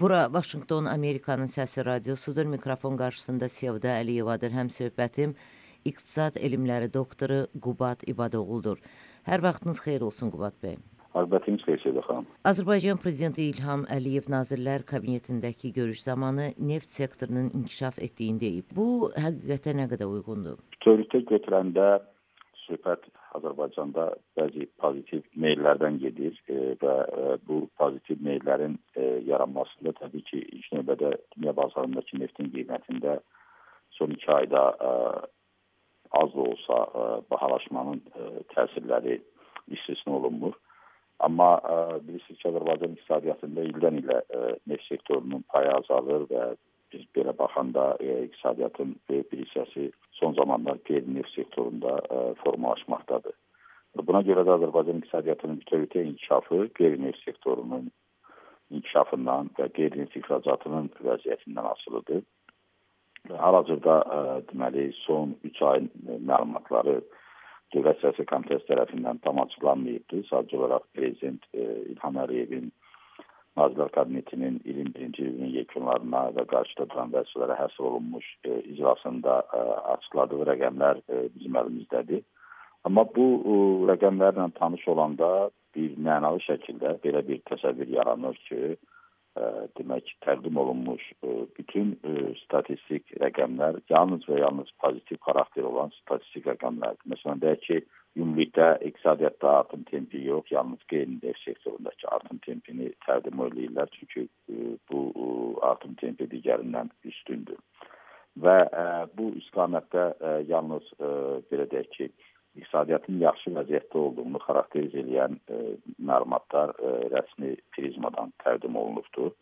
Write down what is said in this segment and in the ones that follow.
Bura Vaşinqton Amerikanın səsi radiosudur. Mikrofon qarşısında Sevda Əliyevadır. Həm söhbətim İqtisad elmləri doktoru Qubat İbadoğludur. Hər vaxtınız xeyir olsun Qubat bəy. Əlbəttiniz xeyir Sevda xanım. Azərbaycan prezidenti İlham Əliyev Nazirlər Kabinetindəki görüş zamanı neft sektorunun inkişaf etdiyini deyib. Bu həqiqətə nə qədər uyğundur? Bütövlükdə götürəndə söhbət Azərbaycanda bəzi pozitiv meyllərdən gedir e, və e, bu pozitiv meyllərin e, yaranmasında təbii ki, ilk növbədə dünya bazarındakı neftin qiymətində son 2 ayda az da olsa bahalaşmanın təsirləri istisna olunmur. Amma bilirsiniz ki, Azərbaycan iqtisadiyyatında ildən ilə neft sektorunun payı azalır və biz belə baxanda e, iqtisadiyyatın böyük bir hissəsi son zamanlar qeyri-neft sektorunda e, formalaşmaqdadır. Buna görə də Azərbaycan iqtisadiyyatının bütövlükdə inkişafı qeyri-neft sektorunun inkişafından və qeyri-neft ixracatının vəziyyətindən asılıdır. Hal-hazırda e, deməli son 3 ayın məlumatları Dövlət Siyasi Komitəsi tərəfindən tam açıqlanmayıbdır. Sadəcə olaraq prezident e, İlham Əliyevin Nazirlər Kabinetinin ilin birinci ilinin yekunlarına və qarşıda duran vəzifələrə həsr olunmuş e, iclasında e, açıqladığı rəqəmlər e, bizim əlimizdədir. Amma bu e, rəqəmlərlə tanış olanda bir mənalı şəkildə belə bir təsəvvür yaranır ki, e, demək təqdim olunmuş e, bütün e, statistik rəqəmlər yalnız və yalnız pozitiv xarakter olan statistik rəqəmlərdir. Məsələn, deyək ki, ümumilikdə iqtisadiyyatda artım tempi yox, yalnız qeyri-neft sektorundakı artım tempini təqdim edirlər, çünki e, bu e, artım tempi digərindən üstündür. Və ə, e, bu istiqamətdə ə, yalnız ə, belə deyək ki, iqtisadiyyatın yaxşı vəziyyətdə olduğunu xarakteriz edən ə, məlumatlar ə, rəsmi prizmadan təqdim olunubdur.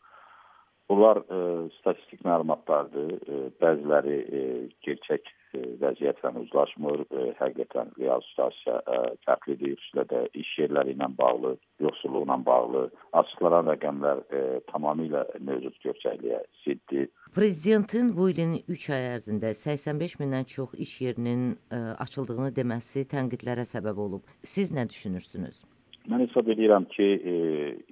Bunlar ə, statistik məlumatlardır. Ə, bəziləri ə, gerçək E, vəziyyətlə uzlaşmır. E, həqiqətən real situasiya e, fərqlidir. Xüsusilə də iş yerləri ilə bağlı, yoxsulluqla bağlı açıqlanan rəqəmlər tamamilə mövcud görsəkliyə ziddir. Prezidentin bu ilin 3 ay ərzində 85 mindən çox iş yerinin açıldığını deməsi tənqidlərə səbəb olub. Siz nə düşünürsünüz? Mən hesab edirəm ki, e,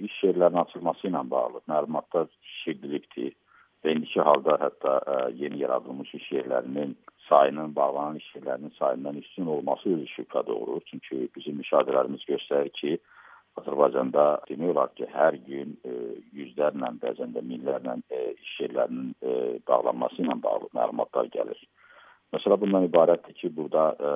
iş yerlərinin açılması ilə bağlı məlumatlar şiddətlidir və indiki halda hətta ə, yeni yaradılmış iş yerlərinin sayının, bağlanan iş yerlərinin sayından üstün olması özü şübhə doğurur. Çünki bizim müşahidələrimiz göstərir ki, Azərbaycanda demək olar ki, hər gün e, yüzlərlə, bəzən də minlərlə e, iş yerlərinin e, bağlanması ilə bağlı məlumatlar gəlir. Məsələ bundan ibarətdir ki, burada e,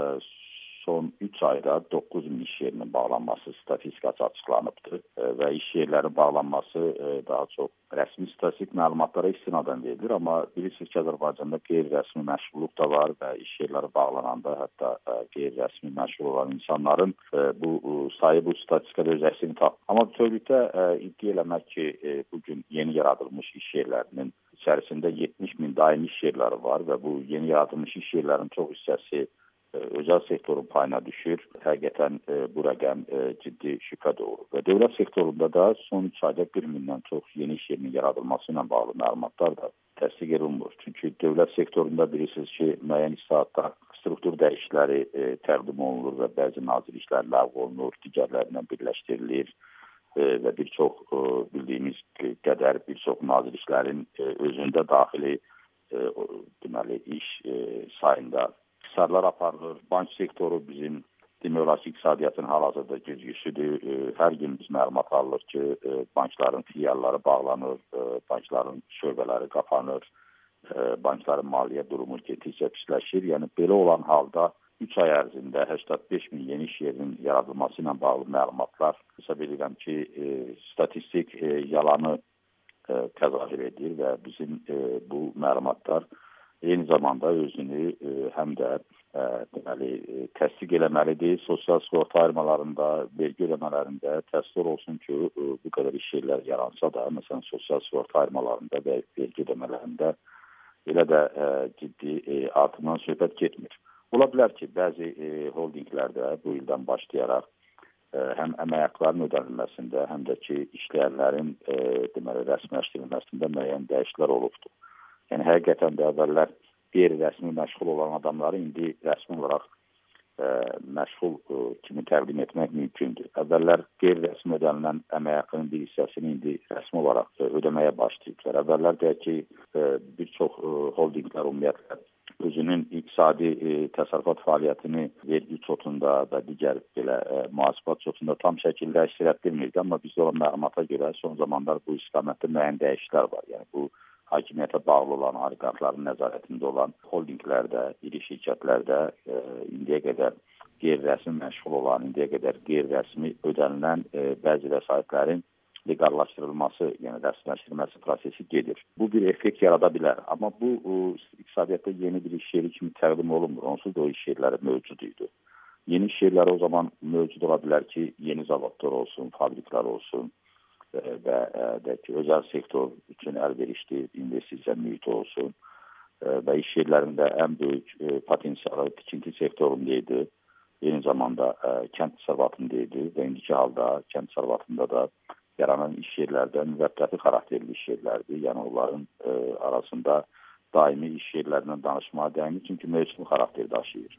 son 3 ayda 9 min iş yerinin bağlanması statistikası açıqlanıbdır e, və iş yerlərinin bağlanması e, daha çox rəsmi statistik məlumatlara istinadən verilir, amma bilirsiniz ki, Azərbaycanda qeyri-rəsmi məşğulluq da var və iş yerləri bağlananda hətta e, qeyri-rəsmi məşğul olan insanların bu sayı bu statistikada öz əksini tapır. Amma bütövlükdə iddia eləmək ki, bu gün yeni yaradılmış iş yerlərinin içərisində 70 min daimi iş yerləri var və bu yeni yaradılmış iş yerlərinin çox hissəsi özəl sektorun payına düşür. Həqiqətən e, bu rəqəm e, ciddi şübhə doğurur. Və dövlət sektorunda da son 3 ayda 1 mindən çox yeni iş yerinin yaradılması ilə bağlı məlumatlar da təsdiq olunmur. Çünki dövlət sektorunda bilirsiniz ki, müəyyən islahatlar, struktur dəyişiklikləri e, təqdim olunur və bəzi nazirliklər ləğv olunur, digərlərindən birləşdirilir e, və bir çox e, bildiyimiz qədər bir çox nazirliklərin e, özündə daxili e, deməli iş e, sayında ixtisarlar aparılır. Bank sektoru bizim demək olar ki, iqtisadiyyatın hal-hazırda güzgüsüdür. E, hər gün biz məlumat alırıq ki, e, bankların filialları bağlanır, e, bankların şöbələri qapanır, bankların maliyyə durumu getdikcə pisləşir. Yəni belə olan halda 3 ay ərzində 85 min yeni iş yerinin yaradılması ilə bağlı məlumatlar hesab edirəm ki, statistik yalanı təzahür edir və bizim bu məlumatlar eyni zamanda özünü e, həm də ə, e, deməli e, təsdiq eləməlidir. Sosial sığorta ayırmalarında, vergi ödəmələrində təsdiq olsun ki, ə, bu qədər iş yerləri yaransa da, məsələn, sosial sığorta ayırmalarında və vergi ödəmələrində elə də ə, ciddi ə, artımdan söhbət getmir. Ola bilər ki, bəzi ə, holdinqlərdə bu ildən başlayaraq ə, həm əmək haqqlarının ödənilməsində, həm də ki, işləyənlərin ə, deməli rəsmiləşdirilməsində müəyyən dəyişikliklər olubdur. Yəni həqiqətən də əvvəllər qeyri-rəsmi məşğul olan adamları indi rəsmi olaraq ə, ə, məşğul ə, kimi təqdim etmək mümkündür. Əvvəllər qeyri-rəsmi ödənilən əmək haqqının bir hissəsini indi rəsmi olaraq ə, ödəməyə başlayıblar. Əvvəllər deyək ki, ə, bir çox ə, holdinqlər ümumiyyətlə özünün iqtisadi ə, təsərrüfat fəaliyyətini vergi çotunda və digər belə ə, mühasibat çotunda tam şəkildə əks etdirmirdi, amma bizdə olan məlumata görə son zamanlar bu istiqamətdə müəyyən dəyişikliklər var. Yəni bu hakimiyyətə bağlı olan oliqarxların nəzarətində olan holdinqlərdə, iri şirkətlərdə e, indiyə qədər qeyri-rəsmi məşğul olan, indiyə qədər qeyri-rəsmi ödənilən e, bəzi vəsaitlərin leqallaşdırılması, yəni rəsmiləşdirilməsi prosesi gedir. Bu bir effekt yarada bilər, amma bu o, iqtisadiyyatda yeni bir iş yeri kimi təqdim olunmur. Onsuz da o iş yerləri mövcud idi. Yeni iş yerləri o zaman mövcud ola bilər ki, yeni zavodlar olsun, fabriklər olsun, və deyək ki, özəl sektor üçün əlverişli investisiya mühiti olsun və iş yerlərində ən böyük potensialı tikinti sektorunda idi. Eyni zamanda kənd təsərrüfatında idi və indiki halda kənd təsərrüfatında da yaranan iş yerlərdə müvəqqəti xarakterli iş yerlərdir. Yəni onların arasında daimi iş yerlərindən danışmağa dəymir, çünki mövsüm xarakter daşıyır.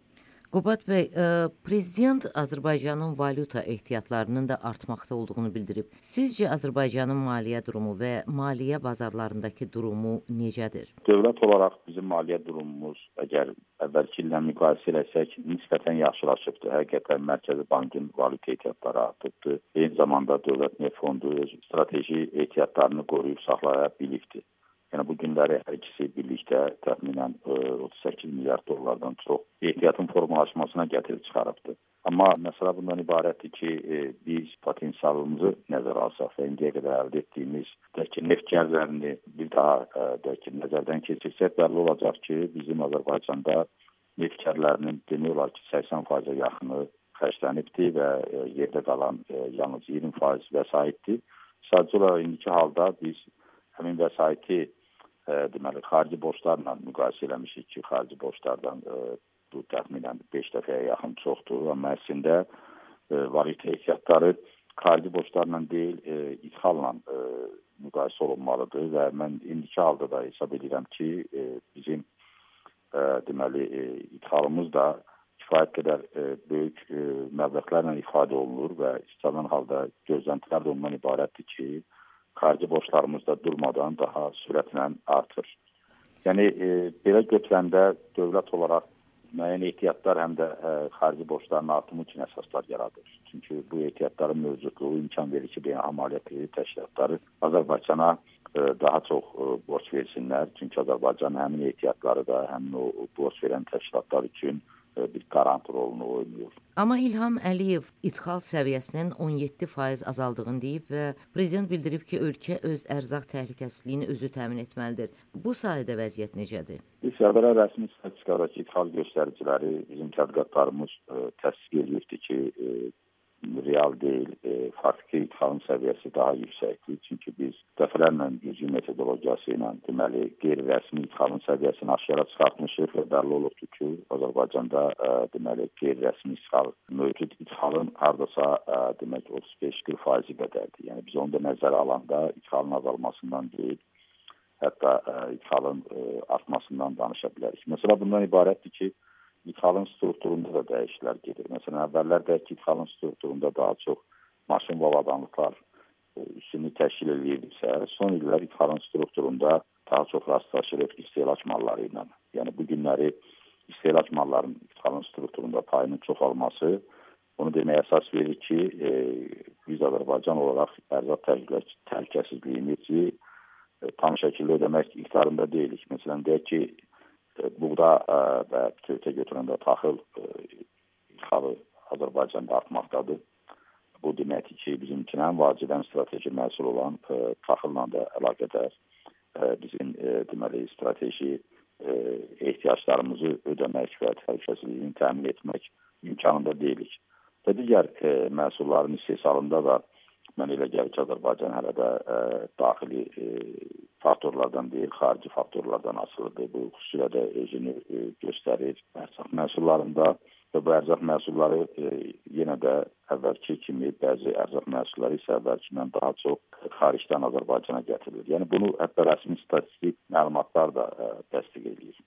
Qubad bəy, e, prezident Azərbaycanın valyuta ehtiyatlarının da artmaqda olduğunu bildirib. Sizcə Azərbaycanın maliyyə durumu və maliyyə bazarlarındakı durumu necədir? Dövlət olaraq bizim maliyyə durumumuz əgər əvvəlki illə müqayisə etsək, nisbətən yaxşılaşıbdır. Həqiqətən Mərkəzi Bankın valyuta ehtiyatları artıbdır. Eyni zamanda Dövlət Neft Fondu öz strateji ehtiyatlarını qoruyub saxlaya bilibdir. Yəni bu günləri hər ikisi birlikdə təxminən 38 e, milyard dollardan çox ehtiyatın formalaşmasına gətirib çıxarıbdır. Amma məsələ bundan ibarətdir ki, e, biz potensialımızı nəzərə alsaq və indiyə qədər əldə etdiyimiz ki, neft gəlirlərini bir daha e, ki, nəzərdən keçirsək bəlli olacaq ki, bizim Azərbaycanda neft gəlirlərinin demək olar ki, 80%-ə yaxını xərclənibdir və yerdə qalan yalnız 20% vəsaitdir. Sadəcə olaraq indiki halda biz həmin vəsaiti deməli xarici borclarla müqayisə eləmişik ki, xarici borclardan bu təxminən 5 dəfəyə yaxın çoxdur, amma əslində valyuta ehtiyatları xarici borclarla deyil, ə, müqayisə olunmalıdır və mən indiki halda da hesab edirəm ki, bizim deməli ə, ixalımız da kifayət qədər böyük məbləğlərlə ifadə olunur və istənilən halda gözləntilər də ondan ibarətdir ki, xarici borclarımız da durmadan daha sürətlə artır. Yəni e, belə götürəndə dövlət olaraq müəyyən ehtiyatlar həm də ə, e, xarici borcların artımı üçün əsaslar yaradır. Çünki bu ehtiyatların mövcudluğu imkan verir ki, beynəlxalq maliyyə təşkilatları Azərbaycana ə, e, daha çox ə, e, borc versinlər. Çünki Azərbaycan həmin ehtiyatları da həmin o borc verən təşkilatlar üçün bir qarant rolunu oynayır. Amma İlham Əliyev idxal səviyyəsinin 17% azaldığını deyib və prezident bildirib ki, ölkə öz ərzaq təhlükəsizliyini özü təmin etməlidir. Bu sahədə vəziyyət necədir? İsraildə rəsmi statistikadakı idxal göstəriciləri bizim tədqiqatlarımız ə, təsdiq edirdi ki, ə, real deyil, e, faktiki idxalın səviyyəsi daha yüksəkdir. Çünki biz dəfələrlə güclü metodologiyası ilə deməli qeyri-rəsmi idxalın səviyyəsini aşkara çıxartmışıq və bəlli olubdur ki, Azərbaycanda e, deməli qeyri-rəsmi idxal mövcud idxalın hardasa e, demək 35-40% qədərdir. Yəni biz onu da nəzərə alanda idxalın azalmasından deyil, hətta ə, idxalın ə, artmasından danışa bilərik. Məsələ bundan ibarətdir ki, ixalın strukturunda da dəyişikliklər gedir. Məsələn, əvvəllər bəlkə ixalın strukturunda daha çox maşın və avadanlıqlar e, üstünlük təşkil edirdisə, son illər ixalın strukturunda daha çox rastlaşırıq istehlak malları ilə. Yəni bu günləri istehlak mallarının ixalın strukturunda payının çoxalması bunu deməyə əsas verir ki, e, biz Azərbaycan olaraq ərzaq təhlükəsizliyimizi e, tam şəkildə ödəmək iqtidarında deyilik. Məsələn, deyək ki, buğda ə, və bütövlükdə götürəndə taxıl ixalı Azərbaycanda artmaqdadır. Bu deməkdir ki, bizim üçün ən vacib, ən strateji məhsul olan ə, taxılla da əlaqədar bizim deməli strateji ehtiyaclarımızı ödəmək və təhlükəsizliyini təmin etmək imkanında deyilik. Və digər məhsulların istehsalında da mən elə gəlir ki, Azərbaycan hələ də ə, daxili ə, faktorlardan deyil, xarici faktorlardan asılıdır. Bu xüsusilə də özünü ə, göstərir ərzaq məhsullarında və bu ərzaq məhsulları ə, yenə də əvvəlki kimi bəzi ərzaq məhsulları isə əvvəlkindən daha çox xaricdən Azərbaycana gətirilir. Yəni bunu hətta rəsmi statistik məlumatlar da ə, təsdiq edir.